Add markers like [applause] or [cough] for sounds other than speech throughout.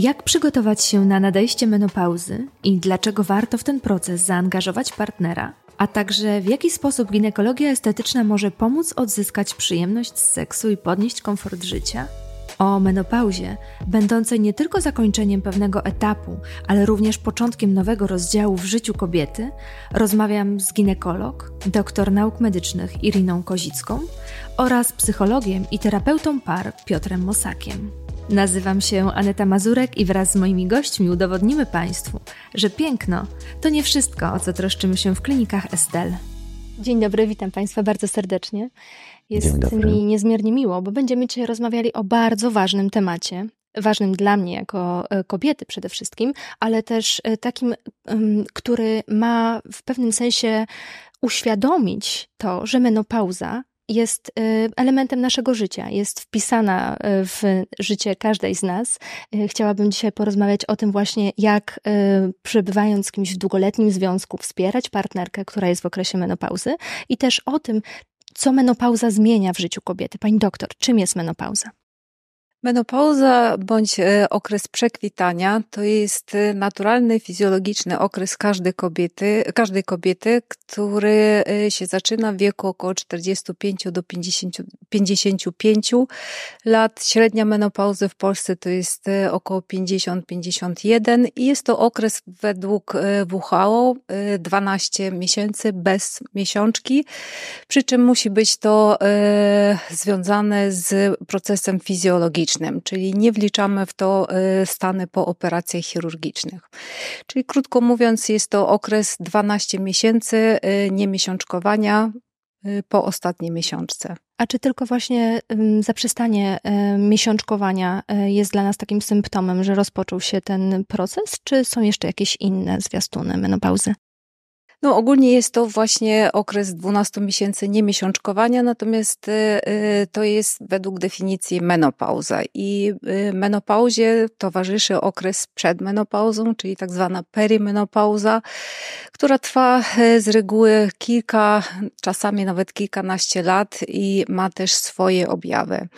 Jak przygotować się na nadejście menopauzy i dlaczego warto w ten proces zaangażować partnera, a także w jaki sposób ginekologia estetyczna może pomóc odzyskać przyjemność z seksu i podnieść komfort życia? O menopauzie, będącej nie tylko zakończeniem pewnego etapu, ale również początkiem nowego rozdziału w życiu kobiety, rozmawiam z ginekolog, doktor nauk medycznych Iriną Kozicką oraz psychologiem i terapeutą par Piotrem Mosakiem. Nazywam się Aneta Mazurek i wraz z moimi gośćmi udowodnimy Państwu, że piękno to nie wszystko, o co troszczymy się w klinikach Estel. Dzień dobry, witam Państwa bardzo serdecznie. Jest mi niezmiernie miło, bo będziemy dzisiaj rozmawiali o bardzo ważnym temacie. Ważnym dla mnie jako e, kobiety przede wszystkim, ale też e, takim, który ma w pewnym sensie uświadomić to, że menopauza jest y, elementem naszego życia, jest wpisana y, w życie każdej z nas. Y, chciałabym dzisiaj porozmawiać o tym właśnie, jak przebywając z kimś w długoletnim związku wspierać partnerkę, która jest w okresie menopauzy i też o tym, co menopauza zmienia w życiu kobiety. Pani doktor, czym jest menopauza? Menopauza bądź e, okres przekwitania to jest e, naturalny, fizjologiczny okres każdej kobiety, każdej kobiety, który e, się zaczyna w wieku około 45 do 50, 55 lat. Średnia menopauzy w Polsce to jest około 50-51 i jest to okres według WHO 12 miesięcy bez miesiączki, przy czym musi być to związane z procesem fizjologicznym czyli nie wliczamy w to y, stany po operacjach chirurgicznych. Czyli krótko mówiąc, jest to okres 12 miesięcy y, niemiesiączkowania y, po ostatniej miesiączce. A czy tylko właśnie zaprzestanie miesiączkowania jest dla nas takim symptomem, że rozpoczął się ten proces, czy są jeszcze jakieś inne zwiastuny menopauzy? No ogólnie jest to właśnie okres 12 miesięcy niemiesiączkowania, natomiast y, y, to jest według definicji menopauza. I y, menopauzie towarzyszy okres przed menopauzą, czyli tak zwana perimenopauza, która trwa z reguły kilka, czasami nawet kilkanaście lat i ma też swoje objawy.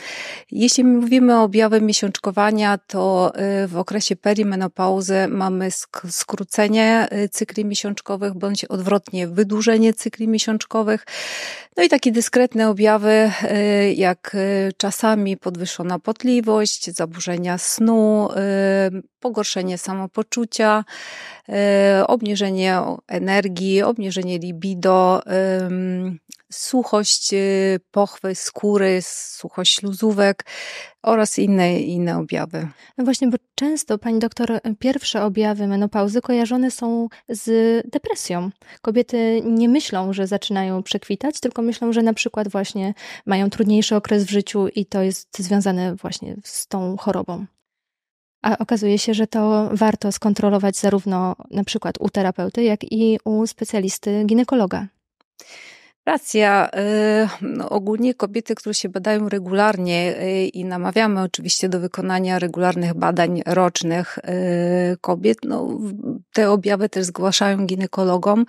Jeśli mówimy o objawach miesiączkowania, to w okresie perimenopauzy mamy skrócenie cykli miesiączkowych bądź odwrotnie wydłużenie cykli miesiączkowych. No i takie dyskretne objawy, jak czasami podwyższona potliwość, zaburzenia snu, pogorszenie samopoczucia, obniżenie energii, obniżenie libido, suchość pochwy skóry, suchość śluzówek oraz inne, inne objawy. No właśnie, bo często, pani doktor, pierwsze objawy menopauzy kojarzone są z depresją. Kobiety nie myślą, że zaczynają przekwitać, tylko myślą, że na przykład właśnie mają trudniejszy okres w życiu i to jest związane właśnie z tą chorobą. A okazuje się, że to warto skontrolować zarówno na przykład u terapeuty, jak i u specjalisty ginekologa. Racja. Y, no, ogólnie kobiety, które się badają regularnie y, i namawiamy oczywiście do wykonania regularnych badań rocznych y, kobiet, no, te objawy też zgłaszają ginekologom.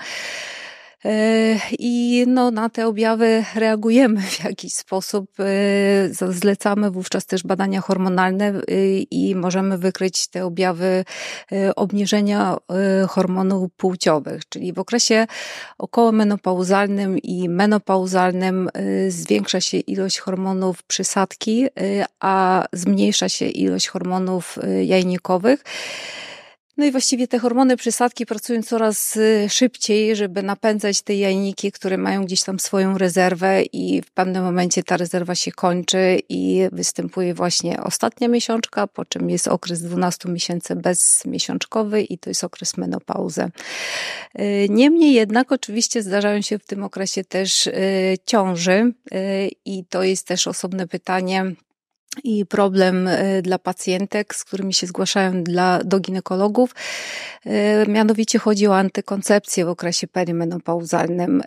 E, I no, na te objawy reagujemy w jakiś sposób. E, zlecamy wówczas też badania hormonalne e, i możemy wykryć te objawy obniżenia hormonów płciowych. Czyli w okresie okołomenopauzalnym i menopauzalnym zwiększa się ilość hormonów przysadki, a zmniejsza się ilość hormonów jajnikowych. No i właściwie te hormony przysadki pracują coraz y, szybciej, żeby napędzać te jajniki, które mają gdzieś tam swoją rezerwę i w pewnym momencie ta rezerwa się kończy i występuje właśnie ostatnia miesiączka, po czym jest okres 12 miesięcy bezmiesiączkowy i to jest okres menopauzy. Y, niemniej jednak oczywiście zdarzają się w tym okresie też y, ciąży i to jest też osobne pytanie, i problem e, dla pacjentek, z którymi się zgłaszają dla, do ginekologów. E, mianowicie chodzi o antykoncepcję w okresie perimenopauzalnym, e,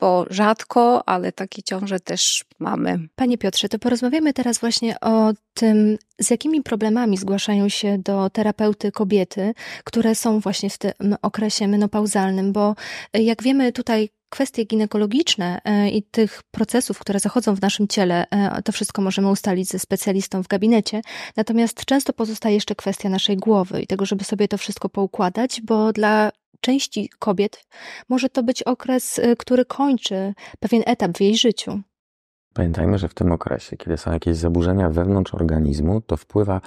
bo rzadko, ale takie ciąże też mamy. Panie Piotrze, to porozmawiamy teraz właśnie o tym, z jakimi problemami zgłaszają się do terapeuty kobiety, które są właśnie w tym okresie menopauzalnym, bo jak wiemy tutaj kwestie ginekologiczne e, i tych procesów, które zachodzą w naszym ciele, e, to wszystko możemy ustalić ze specjalistą w gabinecie. Natomiast często pozostaje jeszcze kwestia naszej głowy i tego, żeby sobie to wszystko poukładać, bo dla części kobiet może to być okres, e, który kończy pewien etap w jej życiu. Pamiętajmy, że w tym okresie, kiedy są jakieś zaburzenia wewnątrz organizmu, to wpływa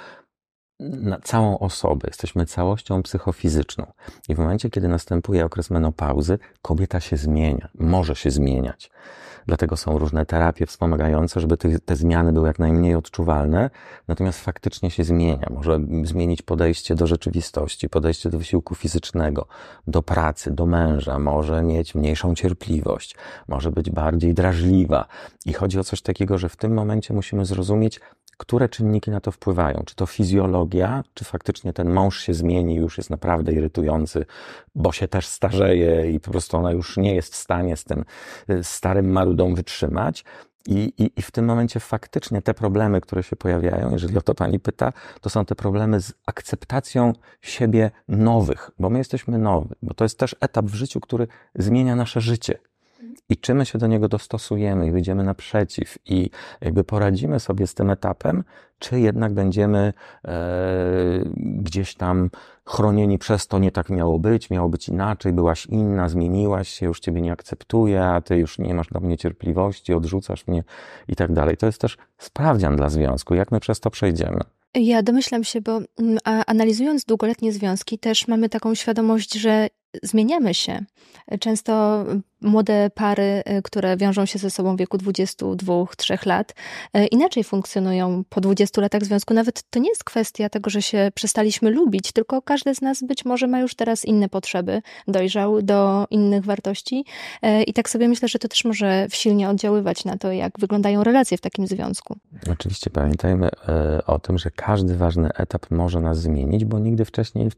na całą osobę. Jesteśmy całością psychofizyczną. I w momencie, kiedy następuje okres menopauzy, kobieta się zmienia, może się zmieniać. Dlatego są różne terapie wspomagające, żeby te, te zmiany były jak najmniej odczuwalne, natomiast faktycznie się zmienia. Może zmienić podejście do rzeczywistości, podejście do wysiłku fizycznego, do pracy, do męża, może mieć mniejszą cierpliwość, może być bardziej drażliwa. I chodzi o coś takiego, że w tym momencie musimy zrozumieć, które czynniki na to wpływają? Czy to fizjologia, czy faktycznie ten mąż się zmieni, już jest naprawdę irytujący, bo się też starzeje i po prostu ona już nie jest w stanie z tym y, starym marudą wytrzymać? I, i, I w tym momencie faktycznie te problemy, które się pojawiają, jeżeli o to pani pyta, to są te problemy z akceptacją siebie nowych, bo my jesteśmy nowi, bo to jest też etap w życiu, który zmienia nasze życie i czy my się do niego dostosujemy i wyjdziemy naprzeciw i jakby poradzimy sobie z tym etapem, czy jednak będziemy e, gdzieś tam chronieni przez to, nie tak miało być, miało być inaczej, byłaś inna, zmieniłaś się, już ciebie nie akceptuję, a ty już nie masz do mnie cierpliwości, odrzucasz mnie i tak dalej. To jest też sprawdzian dla związku, jak my przez to przejdziemy. Ja domyślam się, bo mm, analizując długoletnie związki, też mamy taką świadomość, że zmieniamy się. Często młode pary, y, które wiążą się ze sobą w wieku 22-3 lat, y, inaczej funkcjonują po 20 latach związku. Nawet to nie jest kwestia tego, że się przestaliśmy lubić, tylko każdy z nas być może ma już teraz inne potrzeby, dojrzał do innych wartości. Y, I tak sobie myślę, że to też może silnie oddziaływać na to, jak wyglądają relacje w takim związku. Oczywiście pamiętajmy o tym, że każdy ważny etap może nas zmienić, bo nigdy wcześniej w,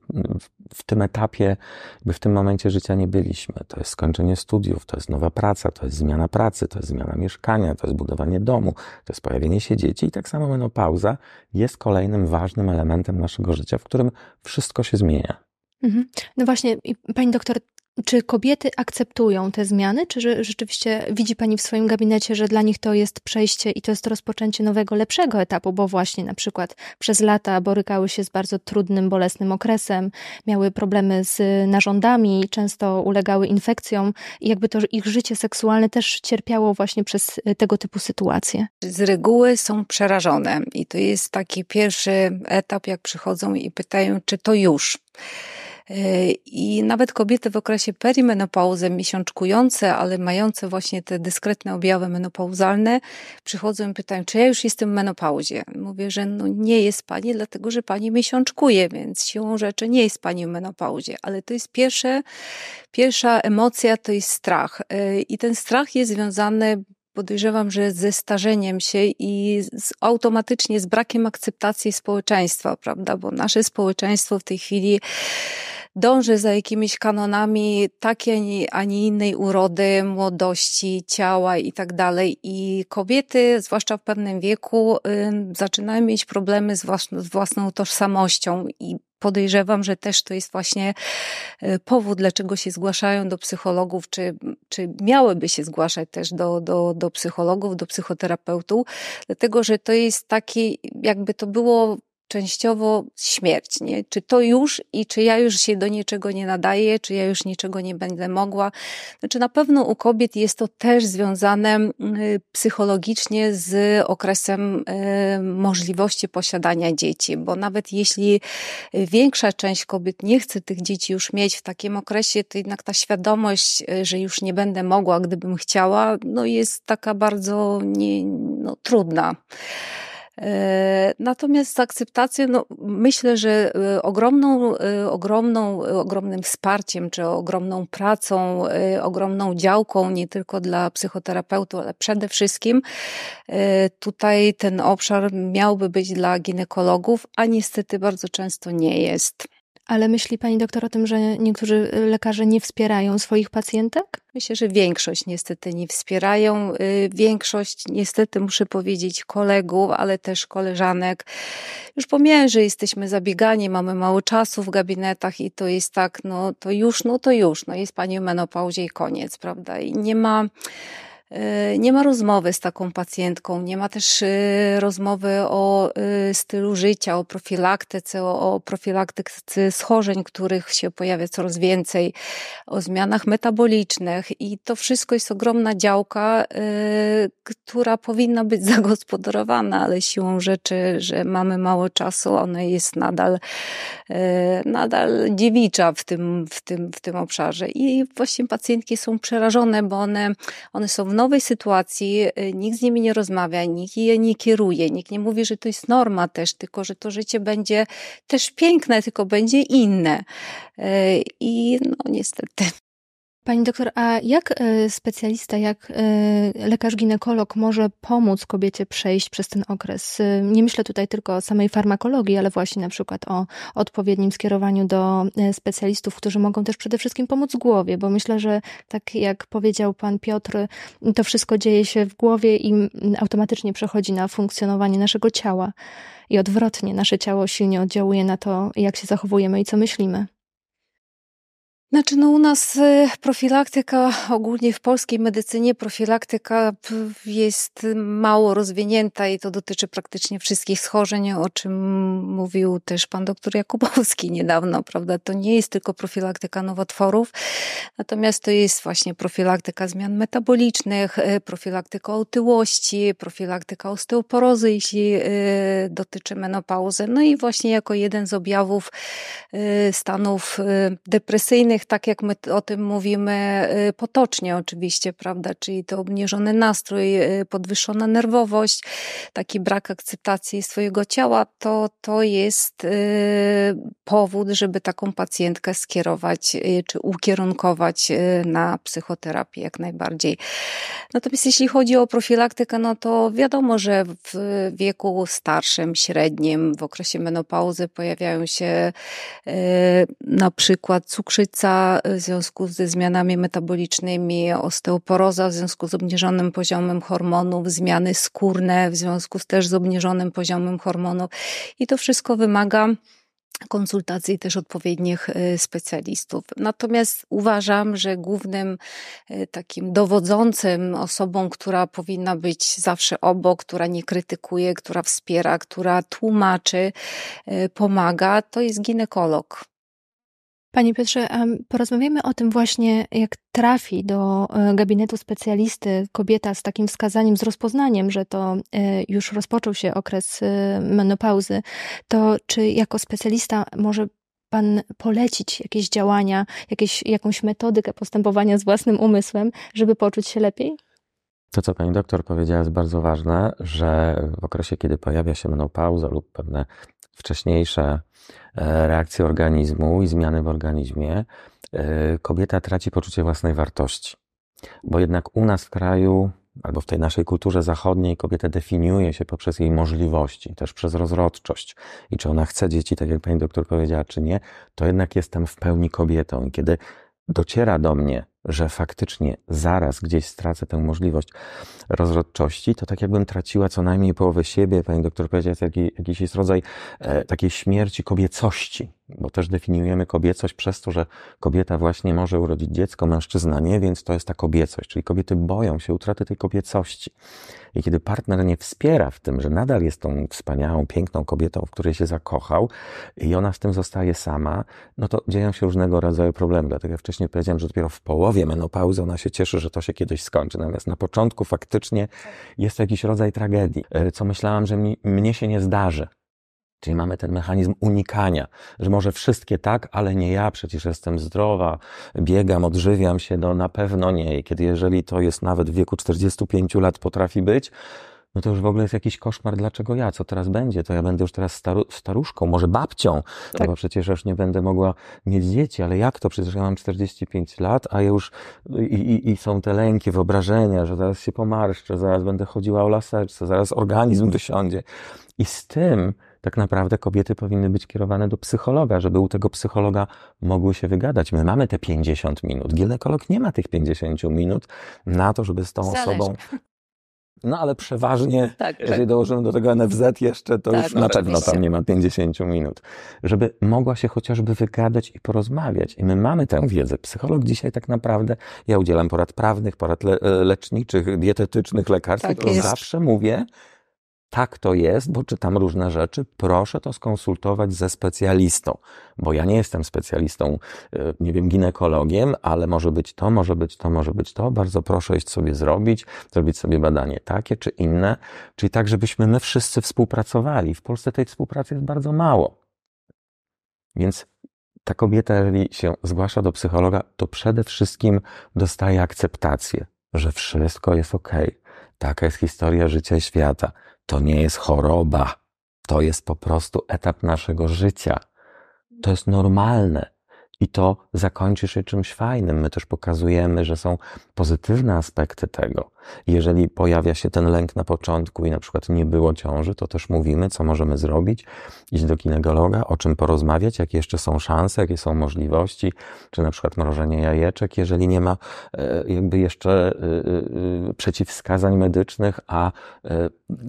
w, tym etapie, w tym momencie życia nie byliśmy. To jest skończenie studiów, to jest nowa praca, to jest zmiana pracy, to jest zmiana mieszkania, to jest budowanie domu, to jest pojawienie się dzieci i tak samo menopauza jest kolejnym ważnym elementem naszego życia, w którym wszystko się zmienia. Mhm. No właśnie, pani doktor, czy kobiety akceptują te zmiany, czy rzeczywiście widzi Pani w swoim gabinecie, że dla nich to jest przejście i to jest rozpoczęcie nowego, lepszego etapu, bo właśnie na przykład przez lata borykały się z bardzo trudnym, bolesnym okresem, miały problemy z narządami, często ulegały infekcjom i jakby to ich życie seksualne też cierpiało właśnie przez tego typu sytuacje? Z reguły są przerażone i to jest taki pierwszy etap, jak przychodzą i pytają, czy to już. E, I nawet kobiety w okresie perimenopauzy, miesiączkujące, ale mające właśnie te dyskretne objawy menopauzalne, przychodzą i pytają, czy ja już jestem w menopauzie. Mówię, że no nie jest pani, dlatego że pani miesiączkuje, więc siłą rzeczy nie jest pani w menopauzie. Ale to jest pierwsze, pierwsza emocja, to jest strach. E, I ten strach jest związany podejrzewam, że ze starzeniem się i z, automatycznie z brakiem akceptacji społeczeństwa, prawda? Bo nasze społeczeństwo w tej chwili dąży za jakimiś kanonami takiej, a nie innej urody, młodości, ciała i tak dalej. I kobiety, zwłaszcza w pewnym wieku, zaczynają mieć problemy z z własną tożsamością i podejrzewam, że też to jest właśnie y, powód, dlaczego się zgłaszają do psychologów, czy, czy miałyby się zgłaszać też do, do, do psychologów, do psychoterapeutów, dlatego że to jest taki, jakby to było częściowo śmierć, nie? Czy to już i czy ja już się do niczego nie nadaję, czy ja już niczego nie będę mogła. Znaczy na pewno u kobiet jest to też związane y, psychologicznie z okresem y, możliwości posiadania dzieci, bo nawet jeśli większa część kobiet nie chce tych dzieci już mieć w takim okresie, to jednak ta świadomość, y, że już nie będę mogła, gdybym chciała, no jest taka bardzo nie, no, trudna. E, natomiast akceptację, no, myślę, że e, ogromną, e, ogromną, ogromnym wsparciem, czy ogromną pracą, ogromną działką, nie tylko dla psychoterapeutów, ale przede wszystkim tutaj ten obszar miałby być dla ginekologów, a niestety bardzo często nie jest. Ale myśli pani doktor o tym, że niektórzy lekarze nie wspierają swoich pacjentek? Myślę, że większość niestety nie wspierają. Y, większość, niestety muszę powiedzieć, kolegów, ale też koleżanek. Już pomijam, że jesteśmy zabiegani, mamy mało czasu w gabinetach i to jest tak, no to już, no to już, no jest pani w menopauzie i koniec, prawda? I nie ma nie ma rozmowy z taką pacjentką, nie ma też e, rozmowy o e, stylu życia, o profilaktyce, o profilaktyce schorzeń, których się pojawia coraz więcej, o zmianach metabolicznych. I to wszystko jest ogromna działka, która powinna być [laughs] zagospodarowana, ale siłą rzeczy, że mamy mało czasu, ona jest nadal, nadal dziewicza w tym, w tym, w tym obszarze. I właśnie pacjentki są przerażone, bo one, one są w nowej sytuacji y, nikt z nimi nie rozmawia, nikt je nie kieruje, nikt nie mówi, że to jest norma też, tylko że to życie będzie też piękne, tylko będzie inne. Y, I no niestety. Pani doktor, a jak e, specjalista, jak e, lekarz ginekolog może pomóc kobiecie przejść przez ten okres? E, nie myślę tutaj tylko o samej farmakologii, ale właśnie na przykład o odpowiednim skierowaniu do specjalistów, którzy mogą też przede wszystkim pomóc głowie, bo myślę, że tak jak powiedział pan Piotr, to wszystko dzieje się w głowie i automatycznie przechodzi na funkcjonowanie naszego ciała. I odwrotnie, nasze ciało silnie oddziałuje na to, jak się zachowujemy i co myślimy. Znaczy, no u nas y, profilaktyka, ogólnie w polskiej medycynie profilaktyka jest mało rozwinięta i to dotyczy praktycznie wszystkich schorzeń, o czym mówił też pan doktor Jakubowski niedawno, prawda? To nie jest tylko profilaktyka nowotworów, natomiast to jest właśnie profilaktyka zmian metabolicznych, y, profilaktyka otyłości, profilaktyka osteoporozy, jeśli y, dotyczy menopauzy. No i właśnie jako jeden z objawów stanów depresyjnych, tak jak my o tym mówimy y, potocznie oczywiście, prawda, czyli to obniżony nastrój, y, podwyższona nerwowość, taki brak akceptacji swojego ciała, to, to jest y, powód, żeby taką pacjentkę skierować czy ukierunkować na psychoterapię jak najbardziej. Natomiast jeśli chodzi o profilaktykę, no to wiadomo, że w wieku starszym, średnim, w okresie menopauzy pojawiają się na przykład cukrzyca, w związku ze zmianami metabolicznymi, osteoporoza w związku z obniżonym poziomem hormonów, zmiany skórne w związku z też z obniżonym poziomem hormonów. I to wszystko wymaga konsultacji też odpowiednich e, specjalistów. Natomiast uważam, że głównym e, takim dowodzącym osobą, która powinna być zawsze obok, która nie krytykuje, która wspiera, która tłumaczy, e, pomaga, to jest ginekolog. Panie Piotrze, porozmawiamy o tym właśnie, jak trafi do e, gabinetu specjalisty kobieta z takim wskazaniem, z rozpoznaniem, że to e, już rozpoczął się okres e, menopauzy, to czy jako specjalista może Pan polecić jakieś działania, jakieś, jakąś metodykę postępowania z własnym umysłem, żeby poczuć się lepiej? To, co pani doktor powiedziała, jest bardzo ważne, że w okresie, kiedy pojawia się menopauza lub pewne wcześniejsze reakcje organizmu i zmiany w organizmie, e, kobieta traci poczucie własnej wartości. Bo jednak u nas w kraju, albo w tej naszej kulturze zachodniej, kobieta definiuje się poprzez jej możliwości, też przez rozrodczość. I czy ona chce dzieci, tak jak pani doktor powiedziała, czy nie, to jednak jestem w pełni kobietą. I kiedy dociera do mnie, że faktycznie zaraz gdzieś stracę tę możliwość rozrodczości, to tak jakbym traciła co najmniej połowę siebie. Pani doktor powiedziała, jaki, jakiś jest rodzaj e, takiej śmierci kobiecości, bo też definiujemy kobiecość przez to, że kobieta właśnie może urodzić dziecko, mężczyzna nie, więc to jest ta kobiecość, czyli kobiety boją się utraty tej kobiecości. I kiedy partner nie wspiera w tym, że nadal jest tą wspaniałą, piękną kobietą, w której się zakochał i ona z tym zostaje sama, no to dzieją się różnego rodzaju problemy. Dlatego ja wcześniej powiedziałem, że dopiero w połowie menopauzy ona się cieszy, że to się kiedyś skończy. Natomiast na początku faktycznie jest to jakiś rodzaj tragedii, e, co myślałam, że mi, mnie się nie zdarzy. Czyli mamy ten mechanizm unikania, że może wszystkie tak, ale nie ja, przecież jestem zdrowa, biegam, odżywiam się, no na pewno nie. I kiedy jeżeli to jest nawet w wieku 45 lat potrafi być, no to już w ogóle jest jakiś koszmar, dlaczego ja, co teraz będzie, to ja będę już teraz staru, staruszką, może babcią, tak. no bo przecież już nie będę mogła mieć dzieci, ale jak to, przecież ja mam 45 lat, a ja już i, i, i są te lęki, wyobrażenia, że zaraz się pomarszczę, zaraz będę chodziła o laseczce, zaraz organizm dosiądzie i z tym tak naprawdę kobiety powinny być kierowane do psychologa, żeby u tego psychologa mogły się wygadać. My mamy te 50 minut. Ginekolog nie ma tych 50 minut na to, żeby z tą Zależy. osobą no ale przeważnie, [laughs] tak, jeżeli tak. dołożymy do tego NFZ jeszcze, to tak, już no, na pewno tam nie ma 50 minut. Żeby mogła się chociażby wygadać i porozmawiać. I my mamy tę wiedzę. Psycholog dzisiaj tak naprawdę, ja udzielam porad prawnych, porad le leczniczych, dietetycznych, lekarskich, tak zawsze mówię, tak to jest, bo czytam różne rzeczy, proszę to skonsultować ze specjalistą, bo ja nie jestem specjalistą, e, nie wiem, ginekologiem, ale może być to, może być to, może być to. Bardzo proszę iść sobie zrobić, zrobić sobie badanie takie czy inne, czyli tak, żebyśmy my wszyscy współpracowali. W Polsce tej współpracy jest bardzo mało. Więc ta kobieta, jeżeli się zgłasza do psychologa, to przede wszystkim dostaje akceptację, że wszystko jest ok. Taka jest historia życia i świata to nie jest choroba. To jest po prostu etap naszego życia. To jest normalne i to zakończy się czymś fajnym. My też pokazujemy, że są pozytywne aspekty tego. Jeżeli pojawia się ten lęk na początku i na przykład nie było ciąży, to też mówimy, co możemy zrobić, iść do ginekologa, o czym porozmawiać, jakie jeszcze są szanse, jakie są możliwości, czy na przykład mrożenie jajeczek, jeżeli nie ma e, jakby jeszcze e, e, przeciwwskazań medycznych, a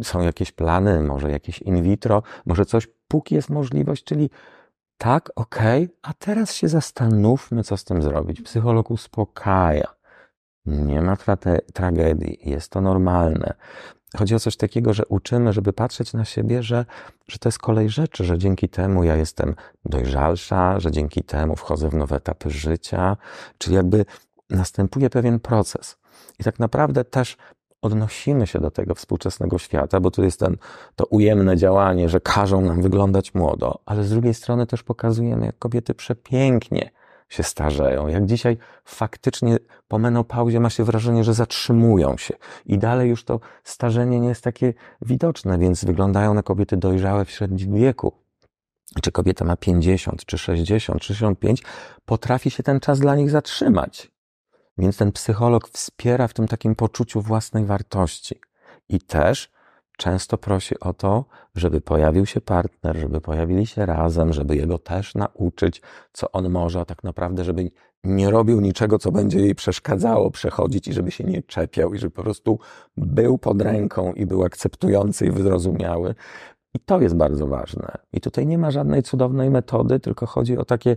są jakieś plany, może jakieś in vitro, może coś, póki jest możliwość, czyli tak, okej, okay, a teraz się zastanówmy, co z tym zrobić. Psycholog uspokaja. Nie ma tra- tragedii, jest to normalne. Chodzi o coś takiego, że uczymy, żeby patrzeć na siebie, że, że to jest kolej rzeczy, że dzięki temu ja jestem dojrzalsza, że dzięki temu wchodzę w nowe etapy życia, czyli jakby następuje pewien proces. I tak naprawdę też odnosimy się do tego współczesnego świata, bo tu jest ten, to ujemne działanie, że każą nam wyglądać młodo, ale z drugiej strony też pokazujemy, jak kobiety przepięknie się starzeją, jak dzisiaj faktycznie po menopauzie ma się wrażenie, że zatrzymują się i dalej już to starzenie nie jest takie widoczne, więc wyglądają na kobiety dojrzałe w średnim wieku. Czy kobieta ma 50, czy 60, czy 65, potrafi się ten czas dla nich zatrzymać. Więc ten psycholog wspiera w tym takim poczuciu własnej wartości i też często prosi o to, żeby pojawił się partner, żeby pojawili się razem, żeby jego też nauczyć, co on może, a tak naprawdę, żeby nie robił niczego, co będzie jej przeszkadzało przechodzić i żeby się nie czepiał i żeby po prostu był pod ręką i był akceptujący i wyrozumiały. I to jest bardzo ważne. I tutaj nie ma żadnej cudownej metody, tylko chodzi o takie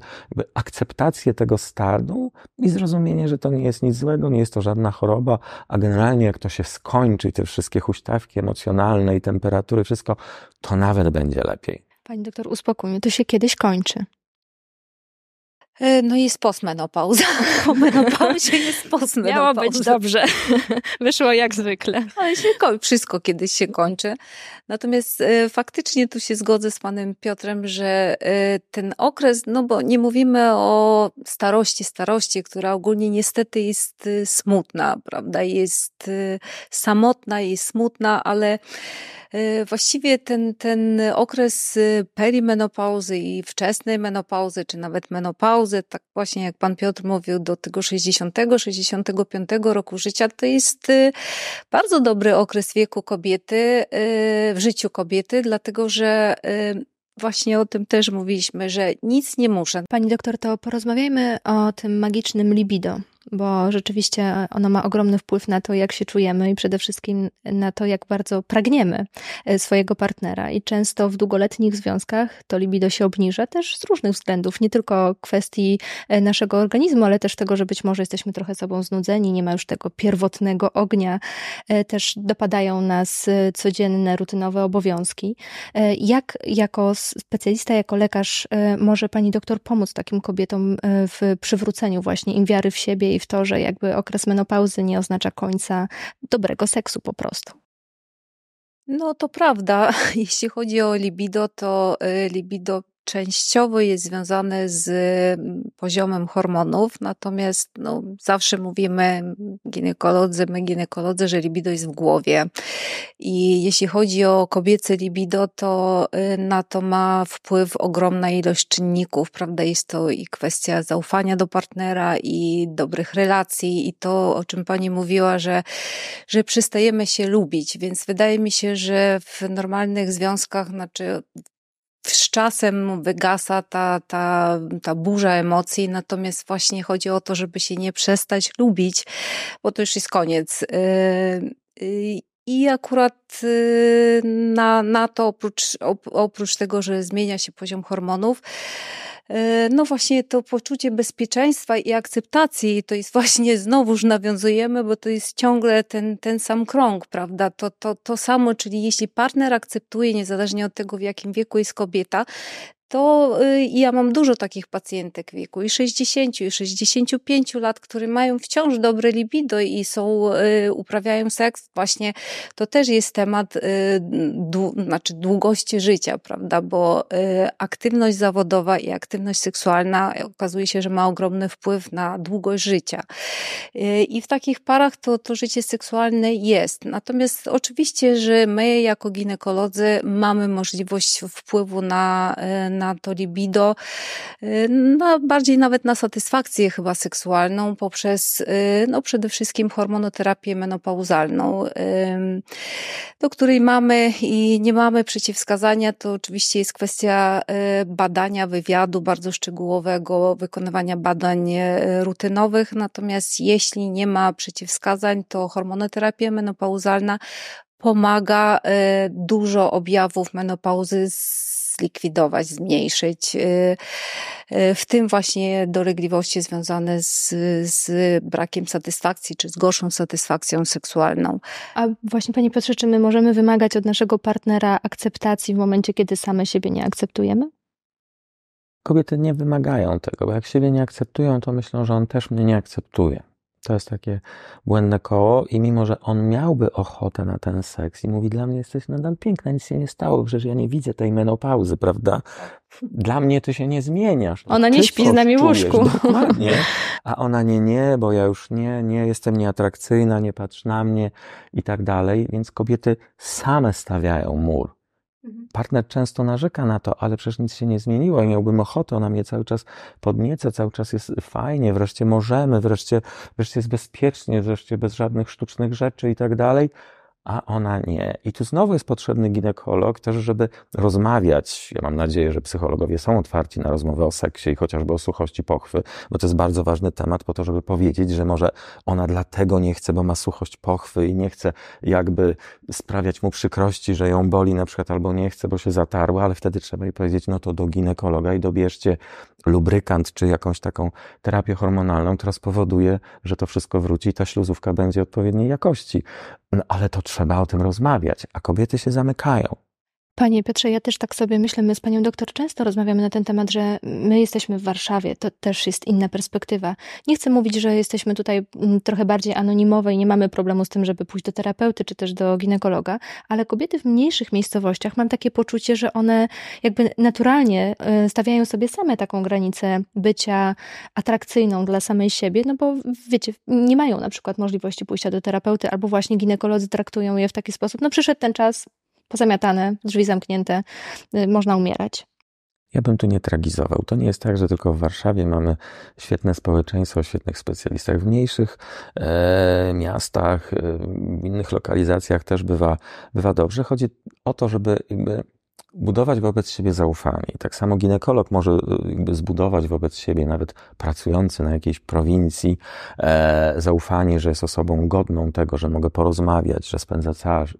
akceptację tego stanu i zrozumienie, że to nie jest nic złego, nie jest to żadna choroba, a generalnie jak to się skończy, te wszystkie huśtawki emocjonalne i temperatury, wszystko, to nawet będzie lepiej. Pani doktor, uspokój mnie, to się kiedyś kończy. E, no jest postmenopauza. [laughs] Po menopauzie jest postmenopauza. Miało być dobrze. [laughs] Wyszło jak zwykle. Ale się kończy. Wszystko kiedyś się kończy. Natomiast e, faktycznie tu się zgodzę z panem Piotrem, że e, ten okres, no bo nie mówimy o starości, starości, która ogólnie niestety jest smutna, prawda? Jest samotna, jest smutna, ale właściwie ten, ten okres y, perimenopauzy i wczesnej menopauzy, czy nawet menopauzy, tak właśnie jak pan Piotr mówił, do tego 60-65 roku życia, to jest y, bardzo dobry okres wieku kobiety, y, w życiu kobiety, dlatego że Właśnie o tym też mówiliśmy, że nic nie muszę. Pani doktor, to porozmawiajmy o tym magicznym libido bo rzeczywiście ono ma ogromny wpływ na to, jak się czujemy i przede wszystkim na to, jak bardzo pragniemy e, swojego partnera. I często w długoletnich związkach to libido się obniża też z różnych względów, nie tylko kwestii e, naszego organizmu, ale też tego, że być może jesteśmy trochę sobą znudzeni, nie ma już tego pierwotnego ognia, e, też dopadają nas codzienne, rutynowe obowiązki. Jak jako specjalista, jako lekarz może pani doktor pomóc takim kobietom w przywróceniu właśnie im wiary w siebie w to, że jakby okres menopauzy nie oznacza końca dobrego seksu po prostu. No to prawda. [laughs] Jeśli chodzi o libido, to y, libido częściowo jest związane z mm, poziomem hormonów, natomiast no, zawsze mówimy ginekolodzy, my ginekolodzy, że libido jest w głowie. I jeśli chodzi o kobiece libido, to y, na to ma wpływ ogromna ilość czynników, prawda? Jest to i kwestia zaufania do partnera i dobrych relacji i to, o czym pani mówiła, że, że przestajemy się lubić, więc wydaje mi się, że w normalnych związkach, znaczy z czasem wygasa ta, ta, ta burza emocji, natomiast właśnie chodzi o to, żeby się nie przestać lubić, bo to już jest koniec. I akurat na, na to, oprócz, oprócz tego, że zmienia się poziom hormonów, no właśnie to poczucie bezpieczeństwa i akceptacji, to jest właśnie [laughs] znowuż nawiązujemy, bo to jest ciągle ten, ten sam krąg, prawda? To, to, to samo, czyli jeśli partner akceptuje, niezależnie od tego, w jakim wieku jest kobieta, to y, ja mam dużo takich pacjentek w wieku i 60, i 65 lat, które mają wciąż dobre libido i są, y, uprawiają seks. Właśnie to też jest temat y, znaczy długości życia, prawda? Bo aktywność zawodowa i aktywność seksualna okazuje się, że ma ogromny wpływ na długość życia. I w takich parach to, to życie seksualne jest. Natomiast oczywiście, że my jako ginekolodzy mamy możliwość wpływu na na to libido, y, no, bardziej nawet na satysfakcję chyba seksualną poprzez y, no, przede wszystkim hormonoterapię menopauzalną, do której mamy i nie mamy przeciwwskazania, to oczywiście jest kwestia y, badania, wywiadu bardzo szczegółowego, wykonywania badań rutynowych, natomiast jeśli nie ma przeciwwskazań, to hormonoterapia menopauzalna pomaga dużo objawów menopauzy zlikwidować, zmniejszyć, y, y, w tym właśnie dolegliwości związane z, z brakiem satysfakcji, czy z gorszą satysfakcją seksualną. A właśnie Panie Piotrze, czy my możemy wymagać od naszego partnera akceptacji w momencie, kiedy same siebie nie akceptujemy? Kobiety nie wymagają tego, bo jak siebie nie akceptują, to myślą, że on też mnie nie akceptuje. To jest takie błędne koło i mimo, że on miałby ochotę na ten seks i mówi, dla mnie jesteś nadal piękna, nic się nie stało, przecież ja nie widzę tej menopauzy, prawda? Dla mnie ty się nie zmieniasz. No, ona nie śpi z nami w łóżku. Dokładnie. [laughs] A ona nie, nie, bo ja już nie, nie, jestem nieatrakcyjna, nie patrz na mnie i tak dalej. Więc kobiety same stawiają mur. Mhm. Partner często narzeka na to, ale przecież nic się nie zmieniło i miałbym ochotę, ona mnie cały czas podnieca, cały czas jest fajnie, wreszcie możemy, wreszcie, wreszcie jest bezpiecznie, wreszcie bez żadnych sztucznych rzeczy i tak dalej a ona nie. I tu znowu jest potrzebny ginekolog też, żeby rozmawiać. Ja mam nadzieję, że psychologowie są otwarci na rozmowę o seksie i chociażby o suchości pochwy, bo to jest bardzo ważny temat po to, żeby powiedzieć, że może ona dlatego nie chce, bo ma suchość pochwy i nie chce jakby sprawiać mu przykrości, że ją boli na przykład albo nie chce, bo się zatarła, ale wtedy trzeba jej powiedzieć, no to do ginekologa i dobierzcie lubrykant czy jakąś taką terapię hormonalną, która spowoduje, że to wszystko wróci i ta śluzówka będzie odpowiedniej jakości. No ale to trzeba o tym rozmawiać, a kobiety się zamykają. Panie Piotrze, ja też tak sobie myślę, my z panią doktor często rozmawiamy na ten temat, że my jesteśmy w Warszawie, to też jest inna perspektywa. Nie chcę mówić, że jesteśmy tutaj mm, trochę bardziej anonimowe i nie mamy problemu z tym, żeby pójść do terapeuty czy też do ginekologa, ale kobiety w mniejszych miejscowościach mam takie poczucie, że one jakby naturalnie e, stawiają sobie same taką granicę bycia atrakcyjną dla samej siebie, no bo wiecie, nie mają na przykład możliwości pójścia do terapeuty albo właśnie ginekolodzy traktują je w taki sposób, no przyszedł ten czas, pozamiatane, drzwi zamknięte, y, można umierać. Ja bym tu nie tragizował. To nie jest tak, że tylko w Warszawie mamy świetne społeczeństwo, świetnych specjalistach. W mniejszych e, miastach, e, w innych lokalizacjach też bywa, bywa dobrze. Chodzi o to, żeby jakby budować wobec siebie zaufanie. tak samo ginekolog może e, zbudować wobec siebie, nawet pracujący na jakiejś prowincji, e, zaufanie, że jest osobą godną tego, że mogę porozmawiać, że spędza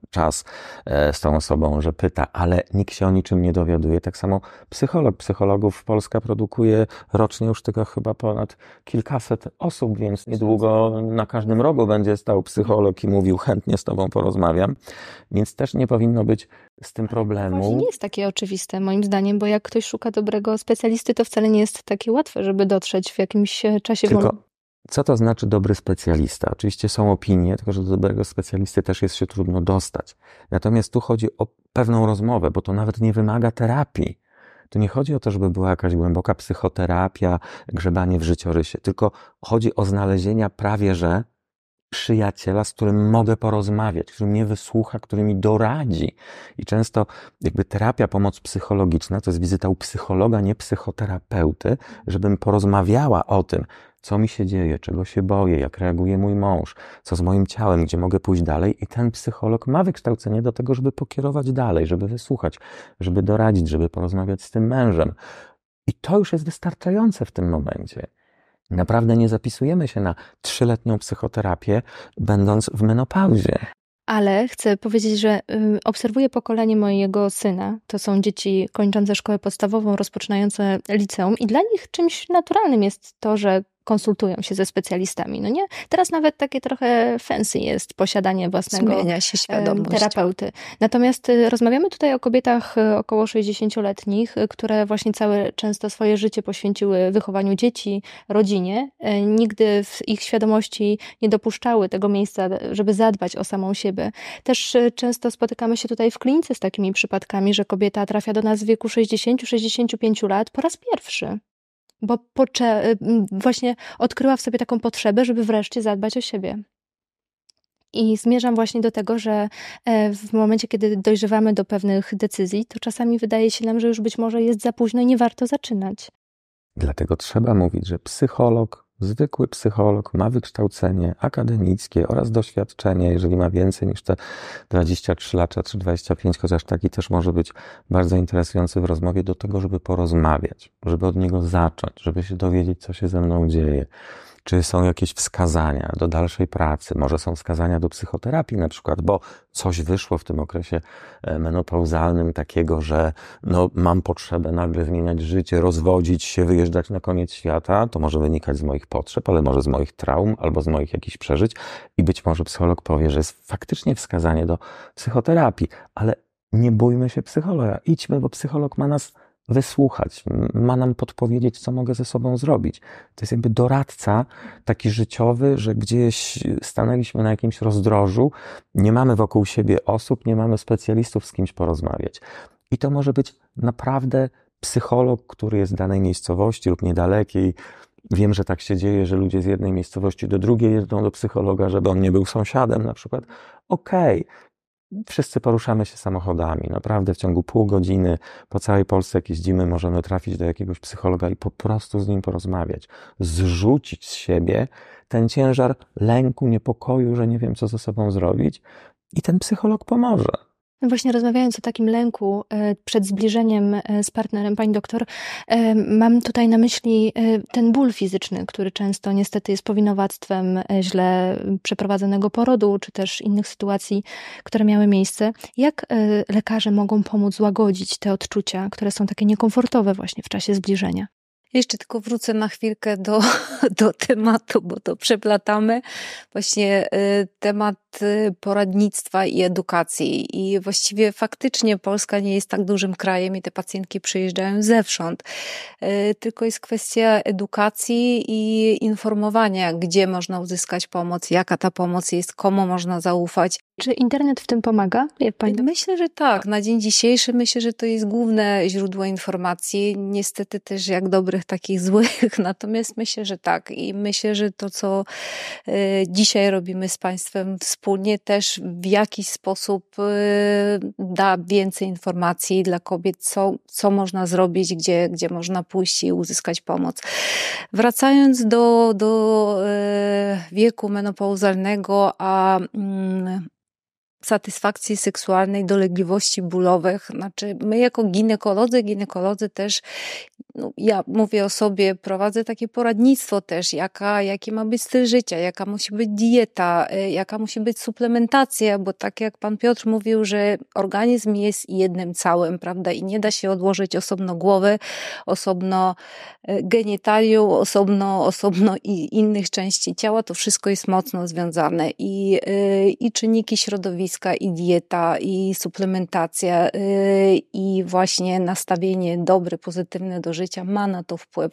czas e, z tą osobą, że pyta, ale nikt się o niczym nie dowiaduje. Tak samo psycholog. Psychologów Polska produkuje rocznie już tylko chyba ponad kilkaset osób, więc niedługo na każdym rogu będzie stał psycholog i mówił, chętnie z tobą porozmawiam. Więc też nie powinno być z tym problemu. Właśnie nie jest takie oczywiste, moim zdaniem, bo jak ktoś szuka dobrego specjalisty, to wcale nie jest takie łatwe, żeby dotrzeć w jakimś e, czasie Tylko... Wolnym. Co to znaczy dobry specjalista? Oczywiście są opinie, tylko że do dobrego specjalisty też jest się trudno dostać. Natomiast tu chodzi o pewną rozmowę, bo to nawet nie wymaga terapii. Tu nie chodzi o to, żeby była jakaś głęboka psychoterapia, grzebanie w życiorysie, tylko chodzi o znalezienie prawie że przyjaciela, z którym mogę porozmawiać, który mnie wysłucha, który mi doradzi. I często jakby terapia, pomoc psychologiczna to jest wizyta u psychologa, nie psychoterapeuty, żebym porozmawiała o tym, co mi się dzieje, czego się boję, jak reaguje mój mąż, co z moim ciałem, gdzie mogę pójść dalej. I ten psycholog ma wykształcenie do tego, żeby pokierować dalej, żeby wysłuchać, żeby doradzić, żeby porozmawiać z tym mężem. I to już jest wystarczające w tym momencie. Naprawdę nie zapisujemy się na trzyletnią psychoterapię, będąc w menopauzie. Ale chcę powiedzieć, że y, obserwuję pokolenie mojego syna. To są dzieci kończące szkołę podstawową, rozpoczynające liceum, i dla nich czymś naturalnym jest to, że konsultują się ze specjalistami, no nie? Teraz nawet takie trochę fancy jest posiadanie własnego Zmienia się świadomość. terapeuty. Natomiast y, rozmawiamy tutaj o kobietach y, około 60-letnich, y, które właśnie całe często swoje życie poświęciły wychowaniu dzieci, rodzinie. Nigdy w ich świadomości nie dopuszczały tego miejsca, żeby zadbać o samą siebie. Też często spotykamy się tutaj w klinice z takimi przypadkami, że kobieta trafia do nas w wieku 60-65 lat po raz pierwszy bo y, właśnie odkryła w sobie taką potrzebę, żeby wreszcie zadbać o siebie. I zmierzam właśnie do tego, że e, w momencie, kiedy dojrzewamy do pewnych decyzji, to czasami wydaje się nam, że już być może jest za późno i nie warto zaczynać. Dlatego trzeba mówić, że psycholog Zwykły psycholog ma wykształcenie akademickie oraz doświadczenie, jeżeli ma więcej niż te 23 lata czy 25, chociaż taki też może być bardzo interesujący w rozmowie, do tego, żeby porozmawiać, żeby od niego zacząć, żeby się dowiedzieć, co się ze mną dzieje, czy są jakieś wskazania do dalszej pracy? Może są wskazania do psychoterapii na przykład, bo coś wyszło w tym okresie e, menopauzalnym takiego, że no, mam potrzebę nagle zmieniać życie, rozwodzić się, wyjeżdżać na koniec świata. To może wynikać z moich potrzeb, ale może z moich traum albo z moich jakichś przeżyć. I być może psycholog powie, że jest faktycznie wskazanie do psychoterapii, ale nie bójmy się psychologa. Idźmy, bo psycholog ma nas wysłuchać, ma nam podpowiedzieć, co mogę ze sobą zrobić. To jest jakby doradca taki życiowy, że gdzieś stanęliśmy na jakimś rozdrożu, nie mamy wokół siebie osób, nie mamy specjalistów z kimś porozmawiać. I to może być naprawdę psycholog, który jest w danej miejscowości lub niedalekiej. Wiem, że tak się dzieje, że ludzie z jednej miejscowości do drugiej jeżdżą do psychologa, żeby on nie był sąsiadem na przykład. Okej, okay Wszyscy poruszamy się samochodami. Naprawdę w ciągu pół godziny po całej Polsce, jak jeździmy, możemy trafić do jakiegoś psychologa i po prostu z nim porozmawiać. Zrzucić z siebie ten ciężar lęku, niepokoju, że nie wiem, co ze sobą zrobić. I ten psycholog pomoże. No właśnie rozmawiając o takim lęku e, przed zbliżeniem e, z partnerem, pani doktor, e, mam tutaj na myśli ten ból fizyczny, który często niestety jest powinowactwem źle przeprowadzonego porodu, czy też innych sytuacji, które miały miejsce. Jak lekarze mogą pomóc złagodzić te odczucia, które są takie niekomfortowe właśnie w czasie zbliżenia? Jeszcze tylko wrócę na chwilkę do, [laughs] do tematu, bo to przeplatamy. Właśnie y, temat y, poradnictwa i edukacji. I właściwie faktycznie Polska nie jest tak dużym krajem i te pacjentki przyjeżdżają zewsząd. Y, tylko jest kwestia edukacji i informowania, gdzie można uzyskać pomoc, jaka ta pomoc jest, komu można zaufać. Czy internet w tym pomaga? Pani... Myślę, że tak. Na dzień dzisiejszy myślę, że to jest główne źródło informacji. Niestety też jak dobrych, takich złych. [laughs] Natomiast myślę, że tak. I myślę, że to, co e, dzisiaj robimy z Państwem wspólnie, też w jakiś sposób e, da więcej informacji dla kobiet, co, co można zrobić, gdzie, gdzie można pójść i uzyskać pomoc. Wracając do, do e, wieku menopauzalnego, a mm, satysfakcji seksualnej, dolegliwości bólowych. Znaczy, my jako ginekolodzy, ginekolodzy też no, ja mówię o sobie, prowadzę takie poradnictwo też, jaka, jaki ma być styl życia, jaka musi być dieta, y, jaka musi być suplementacja, bo tak jak pan Piotr mówił, że organizm jest jednym całym, prawda, i nie da się odłożyć osobno głowy, osobno y, genitalium, osobno, osobno i innych części ciała, to wszystko jest mocno związane i, y, i czynniki środowiska, i dieta, i suplementacja, i właśnie nastawienie dobre, pozytywne do życia, życia ma na to wpływ.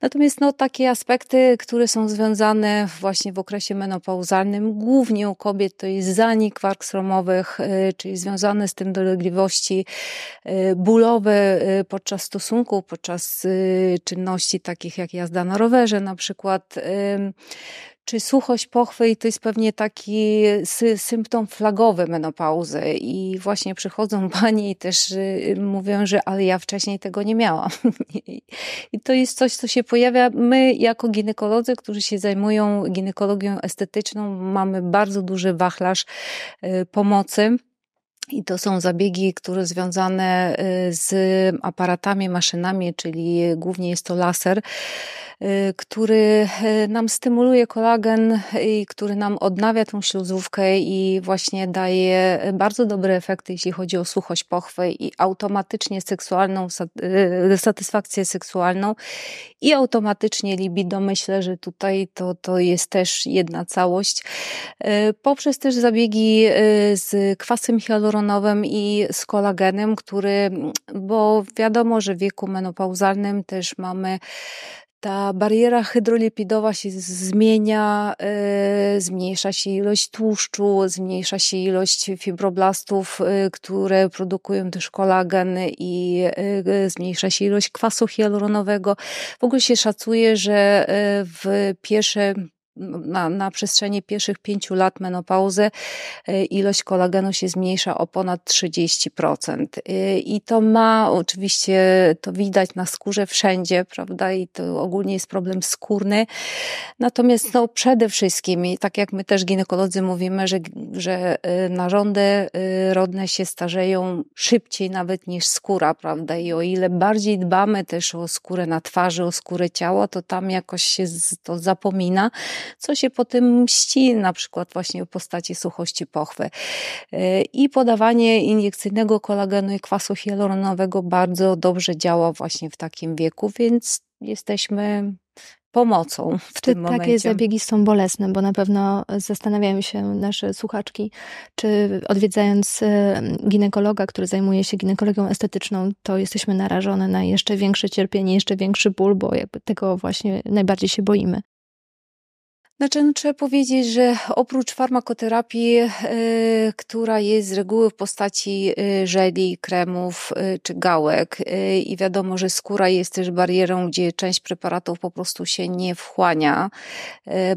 Natomiast no, takie aspekty, które są związane właśnie w okresie menopauzalnym, głównie u kobiet, to jest zanik warg sromowych, y, czyli związane z tym dolegliwości y, bólowe y, podczas stosunku, podczas czynności takich jak jazda na rowerze na przykład, czy suchość pochwy to jest pewnie taki sy symptom flagowy menopauzy i właśnie przychodzą [laughs] panie i też y, mówią, że ale ja wcześniej tego nie miałam. [laughs] I to jest coś, co się pojawia. My jako ginekolodzy, którzy się zajmują ginekologią estetyczną, mamy bardzo duży wachlarz y, pomocy i to są zabiegi, które związane y, z aparatami, maszynami, czyli głównie jest to laser, który y, nam stymuluje kolagen i który nam odnawia tą śluzówkę i właśnie daje bardzo dobre efekty, jeśli chodzi o suchość pochwy i automatycznie seksualną, satysfakcję seksualną i automatycznie libido. Myślę, że tutaj to, to jest też jedna całość. Poprzez też zabiegi z kwasem hialuronowym i z kolagenem, który, bo wiadomo, że w wieku menopauzalnym też mamy ta bariera hydrolipidowa się zmienia, yy, zmniejsza się ilość tłuszczu, zmniejsza się ilość fibroblastów, yy, które produkują też kolagen i yy, zmniejsza się ilość kwasu hialuronowego. W ogóle się szacuje, że w pierwsze na, na przestrzeni pierwszych pięciu lat menopauzy ilość kolagenu się zmniejsza o ponad 30%. E, I to ma, oczywiście to widać na skórze wszędzie, prawda? I to ogólnie jest problem skórny. Natomiast no, przede wszystkim, tak jak my też ginekolodzy mówimy, że, że e, narządy rodne się starzeją szybciej nawet niż skóra, prawda? I o ile bardziej dbamy też o skórę na twarzy, o skórę ciała, to tam jakoś się to zapomina co się po tym mści, na przykład właśnie w postaci suchości pochwy. E, I podawanie iniekcyjnego kolagenu i kwasu hialuronowego bardzo dobrze działa właśnie w takim wieku, więc jesteśmy pomocą w Czy tym momencie. takie zabiegi są bolesne? Bo na pewno zastanawiają się nasze słuchaczki, czy odwiedzając e, ginekologa, który zajmuje się ginekologią estetyczną, to jesteśmy narażone na jeszcze większe cierpienie, jeszcze większy ból, bo jakby tego właśnie najbardziej się boimy. Znaczy, no, trzeba powiedzieć, że oprócz farmakoterapii, y, która jest z reguły w postaci y, żeli, kremów y, czy gałek, i wiadomo, że skóra jest też barierą, gdzie część preparatów po prostu się nie wchłania,